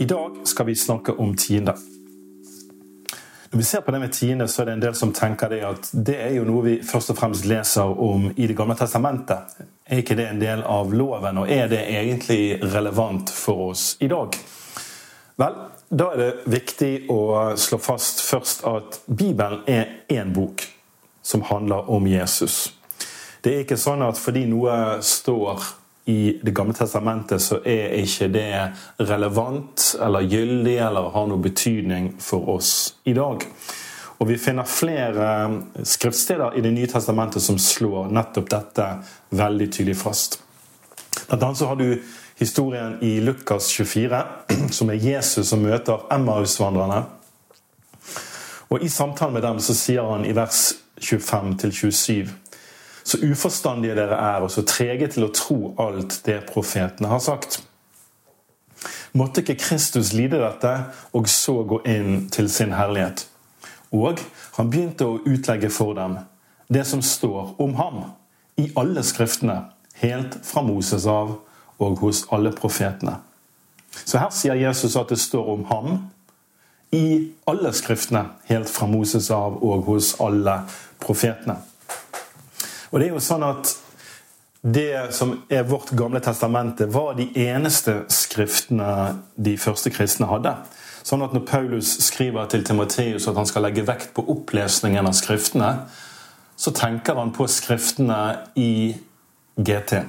I dag skal vi snakke om tiende. Når vi ser på det med tiende, så er det en del som tenker det at det er jo noe vi først og fremst leser om i Det gamle testamentet. Er ikke det en del av loven, og er det egentlig relevant for oss i dag? Vel, da er det viktig å slå fast først at Bibelen er én bok som handler om Jesus. Det er ikke sånn at fordi noe står i Det gamle testamentet, så er ikke det relevant eller gyldig eller har noe betydning for oss i dag. Og Vi finner flere skriftsteder i Det nye testamentet som slår nettopp dette veldig tydelig fast. Blant annet så har du historien i Lukas 24, som er Jesus som møter Emmausvandrerne. Og I samtalen med dem så sier han i vers 25 27 så uforstandige dere er, og så trege til å tro alt det profetene har sagt. Måtte ikke Kristus lide dette, og så gå inn til sin herlighet? Og han begynte å utlegge for dem det som står om ham i alle skriftene, helt fra Moses av og hos alle profetene. Så her sier Jesus at det står om ham i alle skriftene, helt fra Moses av og hos alle profetene. Og det er jo sånn at det som er vårt gamle testamente, var de eneste skriftene de første kristne hadde. Sånn at Når Paulus skriver til Timoteus at han skal legge vekt på opplesningen av skriftene, så tenker han på skriftene i GT.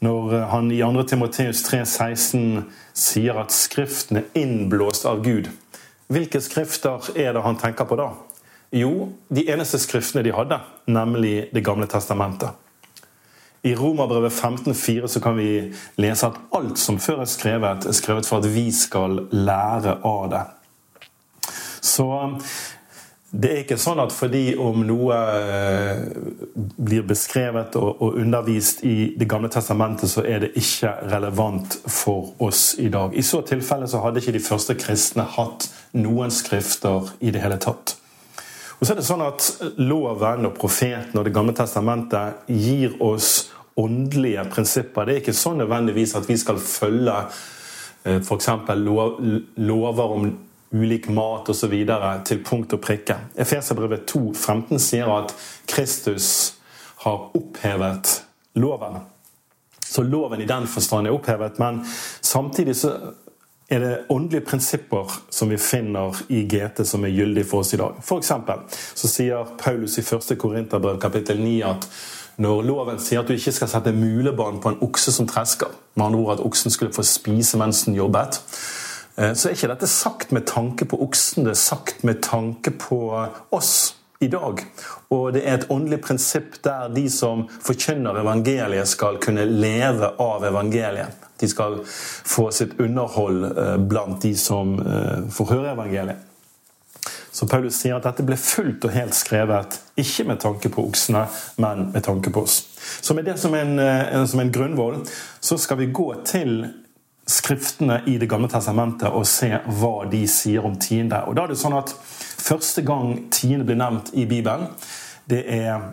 Når han i 2. Timoteus 3,16 sier at Skriften er innblåst av Gud, hvilke skrifter er det han tenker på da? Jo, de eneste skriftene de hadde, nemlig Det gamle testamentet. I Romerbrevet 15,4 så kan vi lese at alt som før er skrevet, er skrevet for at vi skal lære av det. Så det er ikke sånn at fordi om noe eh, blir beskrevet og undervist i Det gamle testamentet, så er det ikke relevant for oss i dag. I så tilfelle så hadde ikke de første kristne hatt noen skrifter i det hele tatt. Og så er det sånn at Loven og profeten og Det gamle testamentet gir oss åndelige prinsipper. Det er ikke sånn nødvendigvis at vi skal følge f.eks. Lov, lover om ulik mat osv. til punkt og prikke. Efeserbrevet 15, sier at Kristus har opphevet loven. Så loven i den forstand er opphevet, men samtidig så er det åndelige prinsipper som vi finner i GT som er gyldig for oss i dag. For så sier Paulus i 1. Korinterbrev kapittel 9 at når loven sier at du ikke skal sette mulebånd på en okse som tresker, med andre ord at oksen skulle få spise mens den jobbet, eh, så er ikke dette sagt med tanke på oksen, det er sagt med tanke på oss i dag. Og det er et åndelig prinsipp der de som forkynner evangeliet, skal kunne leve av evangeliet. De skal få sitt underhold eh, blant de som eh, får høre evangeliet. Så Paulus sier at dette ble fullt og helt skrevet, ikke med tanke på oksene, men med tanke på oss. Så med det som en, eh, som en grunnvoll, så skal vi gå til skriftene i Det gamle testamentet og se hva de sier om tiende. Og da er det sånn at Første gang tiende blir nevnt i Bibelen, det er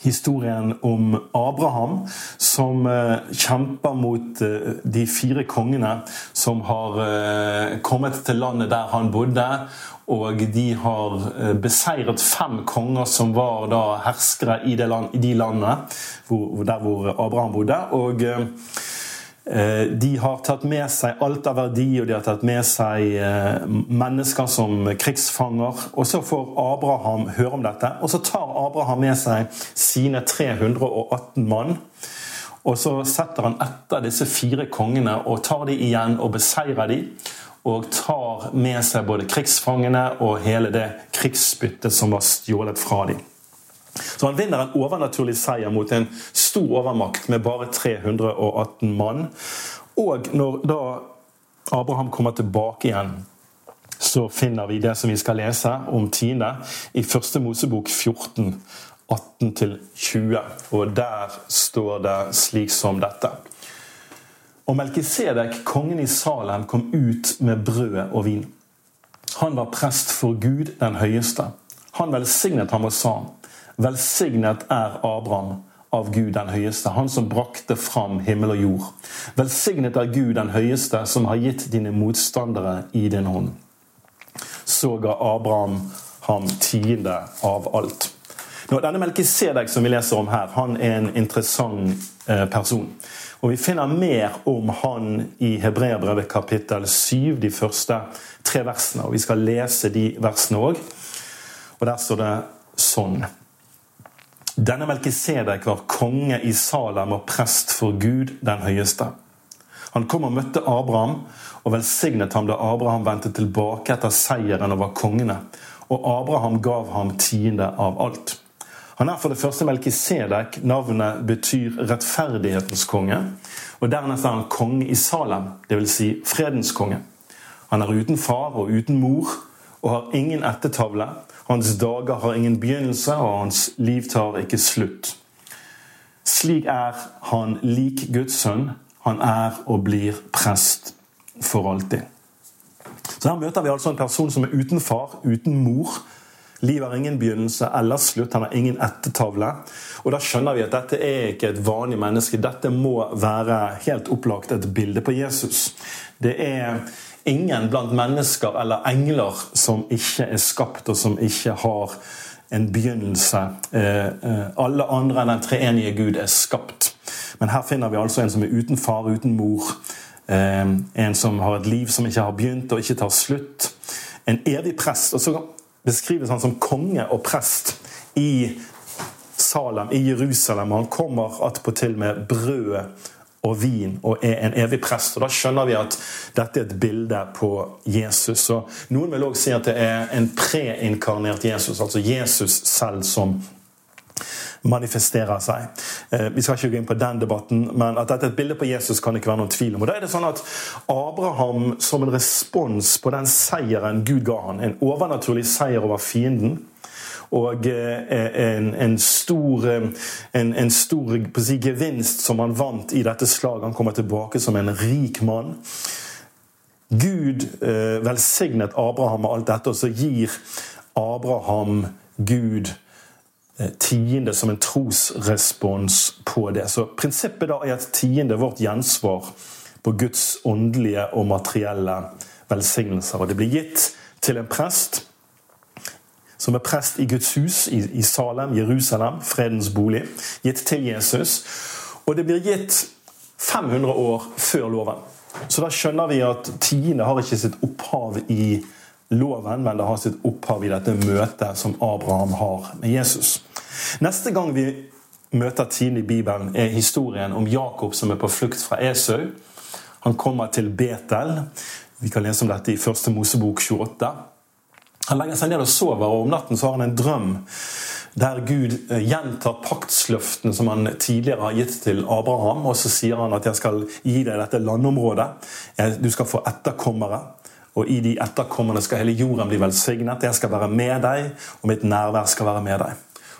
historien om Abraham som eh, kjemper mot eh, de fire kongene som har eh, kommet til landet der han bodde. Og de har beseiret fem konger som var da herskere i, de landene der hvor Abraham bodde. og de har tatt med seg alt av verdi, og de har tatt med seg eh, mennesker som krigsfanger. Og så får Abraham høre om dette, og så tar Abraham med seg sine 318 mann. Og så setter han etter disse fire kongene og tar de igjen og beseirer de. Og tar med seg både krigsfangene og hele det krigsbyttet som var stjålet fra dem. Så han vinner en overnaturlig seier mot en stor overmakt med bare 318 mann. Og når da Abraham kommer tilbake igjen, så finner vi det som vi skal lese om Tine i første Mosebok 14, 18-20. Og der står det slik som dette. Og Melkisedek, kongen i Salem, kom ut med brød og vin. Han var prest for Gud den høyeste. Han velsignet ham og sa, Velsignet er Abraham av Gud den høyeste, han som brakte fram himmel og jord. Velsignet er Gud den høyeste, som har gitt dine motstandere i din hånd. Så ga Abraham ham tiende av alt. Nå, denne Melkisedek som vi leser om her, han er en interessant eh, person. Og Vi finner mer om han i Hebreabrevet kapittel 7, de første tre versene. og Vi skal lese de versene òg. Og der står det sånn Denne Melkisedek var konge i Salem og prest for Gud den høyeste. Han kom og møtte Abraham og velsignet ham da Abraham vendte tilbake etter seieren over kongene. Og Abraham gav ham tiende av alt. Han er for det første Melkisedek. Navnet betyr rettferdighetens konge. Og dernest er han konge i Salem, dvs. Si fredens konge. Han er uten far og uten mor og har ingen ettertavle. Hans dager har ingen begynnelse, og hans liv tar ikke slutt. Slik er han lik Guds sønn. Han er og blir prest for alltid. Så Her møter vi altså en person som er uten far, uten mor, Livet har ingen begynnelse eller slutt. Han har ingen ettertavle. Og da skjønner vi at dette er ikke et vanlig menneske. Dette må være helt opplagt et bilde på Jesus. Det er ingen blant mennesker eller engler som ikke er skapt, og som ikke har en begynnelse. Eh, eh, alle andre enn den treenige Gud er skapt. Men her finner vi altså en som er uten far, uten mor. Eh, en som har et liv som ikke har begynt og ikke tar slutt. En evig prest. Og så beskrives han som konge og prest i Salem, i Jerusalem. Han kommer attpåtil med brød og vin og er en evig prest. Og Da skjønner vi at dette er et bilde på Jesus. Så Noen vil også si at det er en preinkarnert Jesus, altså Jesus selv som manifesterer seg. Eh, vi skal ikke gå inn på den debatten, men at dette er et bilde på Jesus, kan det ikke være noen tvil om. Og da er det sånn at Abraham, som en respons på den seieren Gud ga han, en overnaturlig seier over fienden, og eh, en, en stor, en, en stor si, gevinst som han vant i dette slaget. Han kommer tilbake som en rik mann. Gud eh, velsignet Abraham med alt dette, og så gir Abraham Gud Eh, tiende som en trosrespons på det. Så Prinsippet da er at tiende er vårt gjensvar på Guds åndelige og materielle velsignelser. Og Det blir gitt til en prest som er prest i Guds hus i Salem, Jerusalem, fredens bolig. Gitt til Jesus. Og det blir gitt 500 år før loven. Så da skjønner vi at tiende har ikke sitt opphav i loven, men det har sitt opphav i dette møtet som Abraham har med Jesus. Neste gang vi møter tiende i Bibelen, er historien om Jakob som er på flukt fra Esau. Han kommer til Betel. Vi kan lese om dette i første Mosebok 28. Han legger seg ned og sover, og om natten så har han en drøm der Gud eh, gjentar paktsløftene som han tidligere har gitt til Abraham. Og så sier han at 'jeg skal gi deg dette landområdet'. Du skal få etterkommere. Og i de etterkommerne skal hele jorden bli velsignet. Jeg skal være med deg, og mitt nærvær skal være med deg.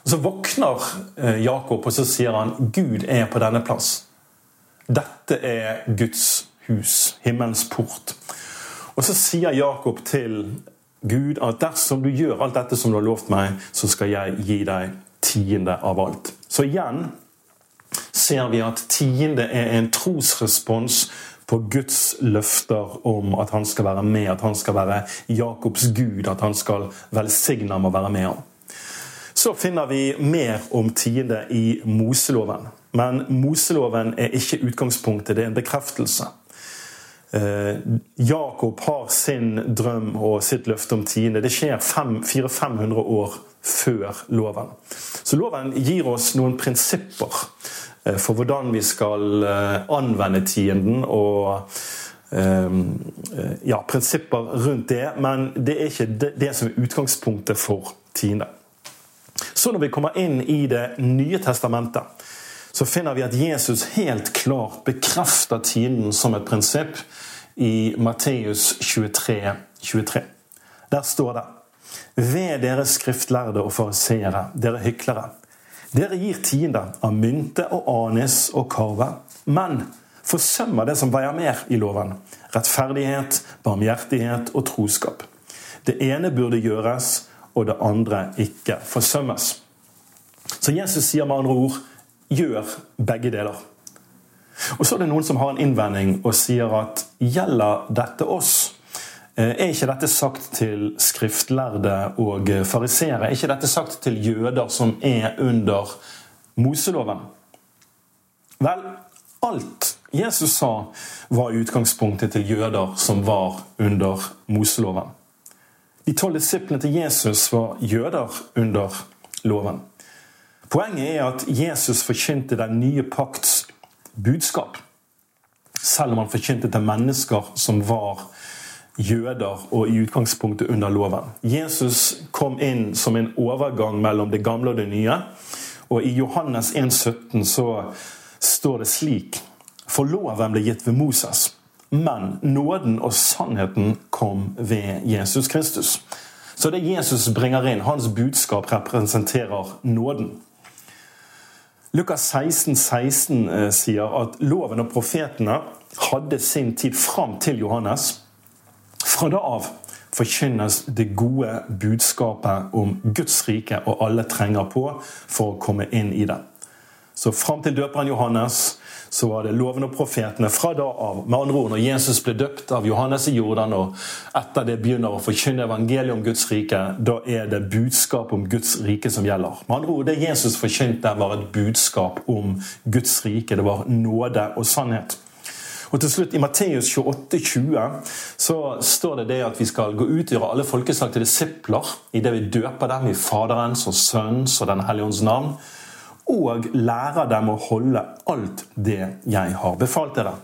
Og Så våkner eh, Jakob og så sier han, Gud er på denne plass. Dette er Guds hus, himmelens port. Og så sier Jakob til Gud at dersom du gjør alt dette som du har lovt meg, så skal jeg gi deg tiende av alt. Så igjen ser vi at tiende er en trosrespons på Guds løfter om at han skal være med, at han skal være Jakobs gud, at han skal velsigne ham og være med ham. Så finner vi mer om tiende i Moseloven. Men Moseloven er ikke utgangspunktet, det er en bekreftelse. Eh, Jakob har sin drøm og sitt løfte om tiende. Det skjer 400-500 år før loven. Så loven gir oss noen prinsipper eh, for hvordan vi skal eh, anvende tienden. og ja, prinsipper rundt det, men det er ikke det, som er utgangspunktet for tiende. Så når vi kommer inn i Det nye testamentet, så finner vi at Jesus helt klart bekrefter tienden som et prinsipp i Matteus 23, 23. Der står det Ved dere skriftlærde og fariseere, dere hyklere. Dere gir tiende av mynte og anis og karve, men forsømmer det som veier mer i loven. Rettferdighet, barmhjertighet og troskap. Det ene burde gjøres, og det andre ikke forsømmes. Så Jesus sier med andre ord gjør begge deler. Og Så er det noen som har en innvending og sier at gjelder dette oss? Eh, er ikke dette sagt til skriftlærde og fariseere? Er ikke dette sagt til jøder som er under Moseloven? Vel, alt Jesus sa, var utgangspunktet til jøder som var under Moseloven. De tolv disiplene til Jesus var jøder under loven. Poenget er at Jesus forkynte den nye pakts budskap. Selv om han forkynte til mennesker som var jøder og i utgangspunktet under loven. Jesus kom inn som en overgang mellom det gamle og det nye. Og I Johannes 1,17 så står det slik For loven ble gitt ved Moses, men nåden og sannheten kom ved Jesus Kristus. Så det Jesus bringer inn, hans budskap representerer nåden. Lukas 16, 16 eh, sier at loven og profetene hadde sin tid fram til Johannes. Fra da av forkynnes det gode budskapet om Guds rike, og alle trenger på for å komme inn i det. Så fram til døperen Johannes så var det loven og profetene fra da av. Med andre ord, Når Jesus ble døpt av Johannes i Jordan, og etter det begynner å forkynne evangeliet om Guds rike, da er det budskap om Guds rike som gjelder. Med andre ord, Det Jesus forkynte, var et budskap om Guds rike. Det var nåde og sannhet. Og til slutt, I Matteus 28, 20, så står det det at vi skal gå ut og gjøre alle folkeslag til disipler i det vi døper dem i Faderens og Sønns og Den hellige ånds navn og lærer dem å holde alt det jeg har befalt dere.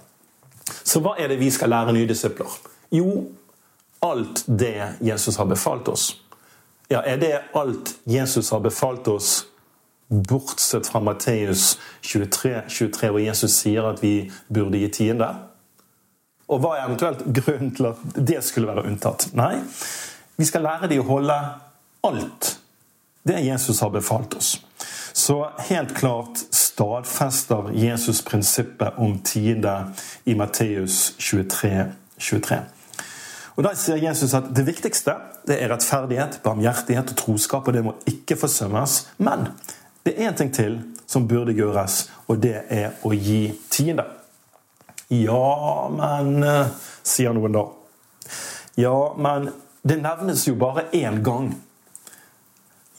Så hva er det vi skal lære nye disipler? Jo, alt det Jesus har befalt oss. Ja, Er det alt Jesus har befalt oss, bortsett fra Matteus 23, 23, hvor Jesus sier at vi burde gi tiende? Og hva er eventuelt grunnen til at det skulle være unntatt? Nei, vi skal lære dem å holde alt det Jesus har befalt oss. Så helt klart stadfester Jesus prinsippet om tiende i Matteus 23, 23. Og Da sier Jesus at det viktigste det er rettferdighet, barmhjertighet og troskap, og det må ikke forsømmes. Men det er én ting til som burde gjøres, og det er å gi tiende. Ja, men eh, sier noen da. Ja, men det nevnes jo bare én gang.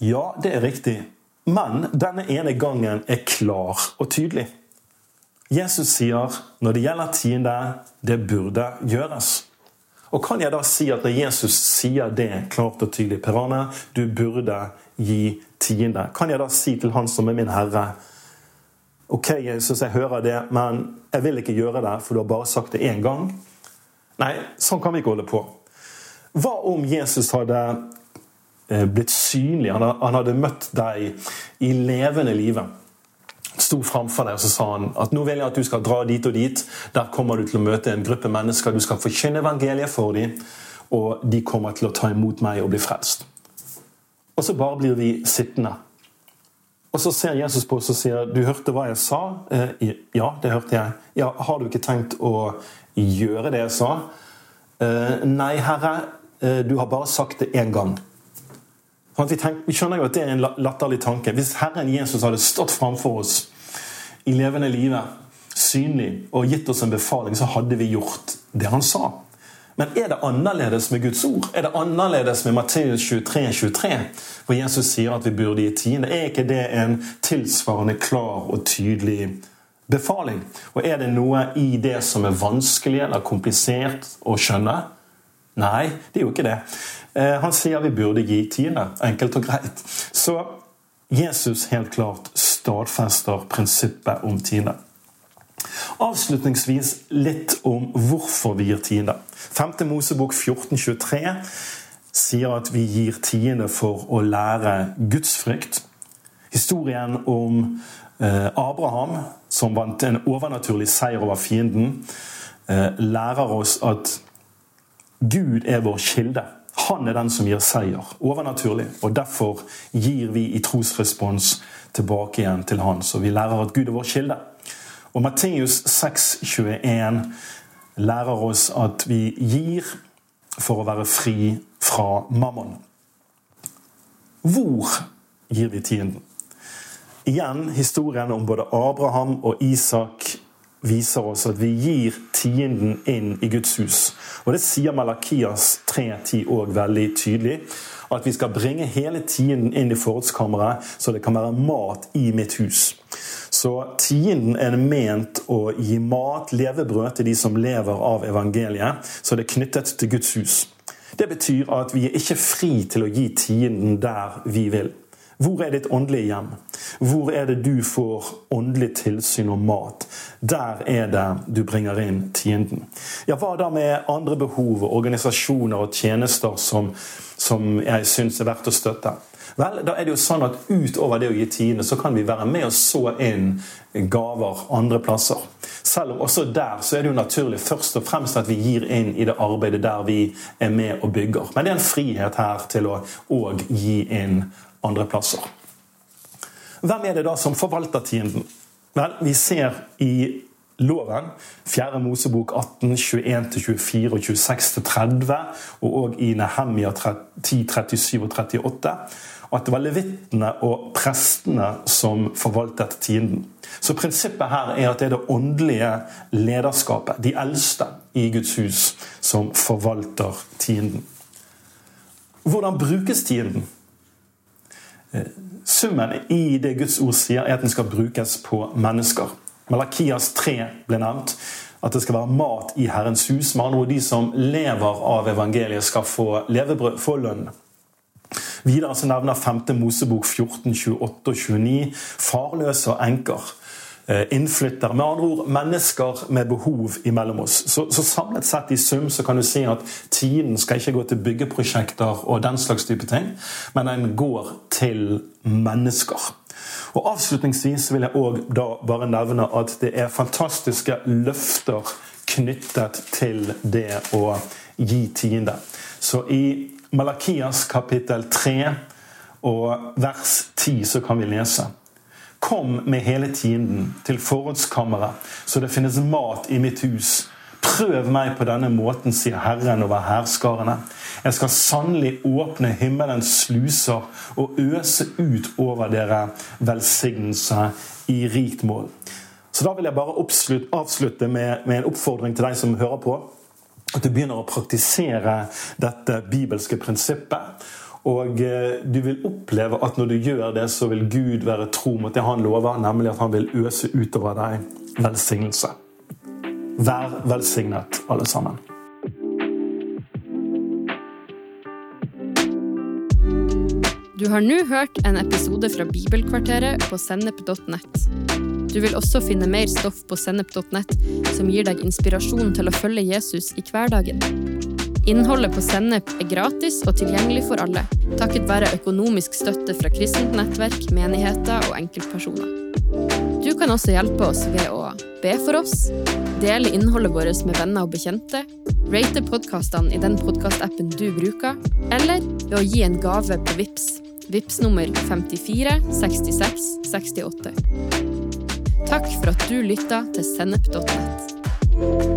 Ja, det er riktig. Men denne ene gangen er klar og tydelig. Jesus sier når det gjelder tiende, det burde gjøres. Og Kan jeg da si at når Jesus sier det klart og tydelig Per Arne, du burde gi tiende. Kan jeg da si til Han som er min Herre Ok, Jesus, jeg hører det, men jeg vil ikke gjøre det, for du har bare sagt det én gang. Nei, sånn kan vi ikke holde på. Hva om Jesus hadde blitt synlig. Han hadde møtt deg i levende livet. Sto framfor deg og så sa han at nå vil jeg at du skal dra dit og dit. Der kommer du til å møte en gruppe mennesker. Du skal forkynne evangeliet for dem, og de kommer til å ta imot meg og bli frelst. Og så bare blir vi sittende. Og så ser Jesus på oss og sier, 'Du hørte hva jeg sa?' Eh, 'Ja, det hørte jeg.' 'Ja, Har du ikke tenkt å gjøre det jeg sa?' Eh, 'Nei, Herre, du har bare sagt det én gang.' Vi, skjønner jo at det er en latterlig tanke. Hvis Herren Jesus hadde stått framfor oss i levende livet, synlig, og gitt oss en befaling, så hadde vi gjort det han sa. Men er det annerledes med Guds ord? Er det annerledes med Matteus 23, 23, hvor Jesus sier at vi burde gi tiende? Er ikke det en tilsvarende klar og tydelig befaling? Og er det noe i det som er vanskelig eller komplisert å skjønne? Nei, det er jo ikke det. Eh, han sier vi burde gi tiende. Enkelt og greit. Så Jesus helt klart stadfester prinsippet om tiende. Avslutningsvis litt om hvorfor vi gir tiende. 5. Mosebok 1423 sier at vi gir tiende for å lære gudsfrykt. Historien om eh, Abraham som vant en overnaturlig seier over fienden, eh, lærer oss at Gud er vår kilde. Han er den som gir seier. Overnaturlig. Og derfor gir vi i trosrespons tilbake igjen til Han. Så vi lærer at Gud er vår kilde. Og Matteus 6,21 lærer oss at vi gir for å være fri fra mammon. Hvor gir vi tienden? Igjen historien om både Abraham og Isak viser oss at vi gir tienden inn i Guds hus. Og Det sier Malakias 3.10 òg veldig tydelig. At vi skal bringe hele tienden inn i forrådskammeret, så det kan være mat i mitt hus. Så tienden er ment å gi mat, levebrød, til de som lever av evangeliet. Så det er knyttet til Guds hus. Det betyr at vi er ikke fri til å gi tienden der vi vil. Hvor er ditt åndelige hjem? Hvor er det du får åndelig tilsyn og mat? Der er det du bringer inn tienden. Ja, Hva da med andre behov, organisasjoner og tjenester som, som jeg syns er verdt å støtte? Vel, da er det jo sånn at Utover det å gi tiende, så kan vi være med og så inn gaver andre plasser. Selv om også der så er det jo naturlig først og fremst at vi gir inn i det arbeidet der vi er med og bygger. Men det er en frihet her til å òg gi inn andre plasser. Hvem er det da som forvalter tienden? Vel, vi ser i loven, 4. Mosebok 18, 21-24 og 26-30, og òg i Nehemia 10, 37 og 38, at det var levittene og prestene som forvaltet tienden. Så prinsippet her er at det er det åndelige lederskapet, de eldste i Guds hus, som forvalter tienden. Hvordan brukes tienden? Summen i det Guds ord sier, er at den skal brukes på mennesker. Malakias 3 ble nevnt. At det skal være mat i Herrens hus. Med andre ord, de som lever av evangeliet, skal få levebrød, få lønn. Videre så nevner 5. Mosebok 14, 28 og 29 farløse og enker. Eh, innflyttere. Med andre ord mennesker med behov imellom oss. Så, så, samlet sett i sum så kan du si at tiden skal ikke gå til byggeprosjekter og den slags type ting, men den går til mennesker. Og Avslutningsvis vil jeg òg bare nevne at det er fantastiske løfter knyttet til det å gi tiende. Så i Malakias kapittel 3 og vers 10 så kan vi lese Kom med hele tienden til forrådskammeret, så det finnes mat i mitt hus. Prøv meg på denne måten, sier Herren over hærskarene. Jeg skal sannelig åpne himmelens sluser og øse ut over dere velsignelse i rikt mål. Så Da vil jeg bare avslutte med, en oppfordring til deg som hører på. At du begynner å praktisere dette bibelske prinsippet. Og eh, du vil oppleve at når du gjør det, så vil Gud være tro mot det han lover, nemlig at han vil øse utover deg velsignelse. Vær velsignet, alle sammen. Du har nå hørt en episode fra Bibelkvarteret på sennep.nett. Du vil også finne mer stoff på sennep.nett som gir deg inspirasjon til å følge Jesus i hverdagen. Innholdet på Sennep er gratis og tilgjengelig for alle, takket være økonomisk støtte fra kristent nettverk, menigheter og enkeltpersoner. Du kan også hjelpe oss ved å be for oss, dele innholdet vårt med venner og bekjente, rate podkastene i den podkastappen du bruker, eller ved å gi en gave på VIPS. VIPS nummer 54 66 68. Takk for at du lytta til sennep.nett.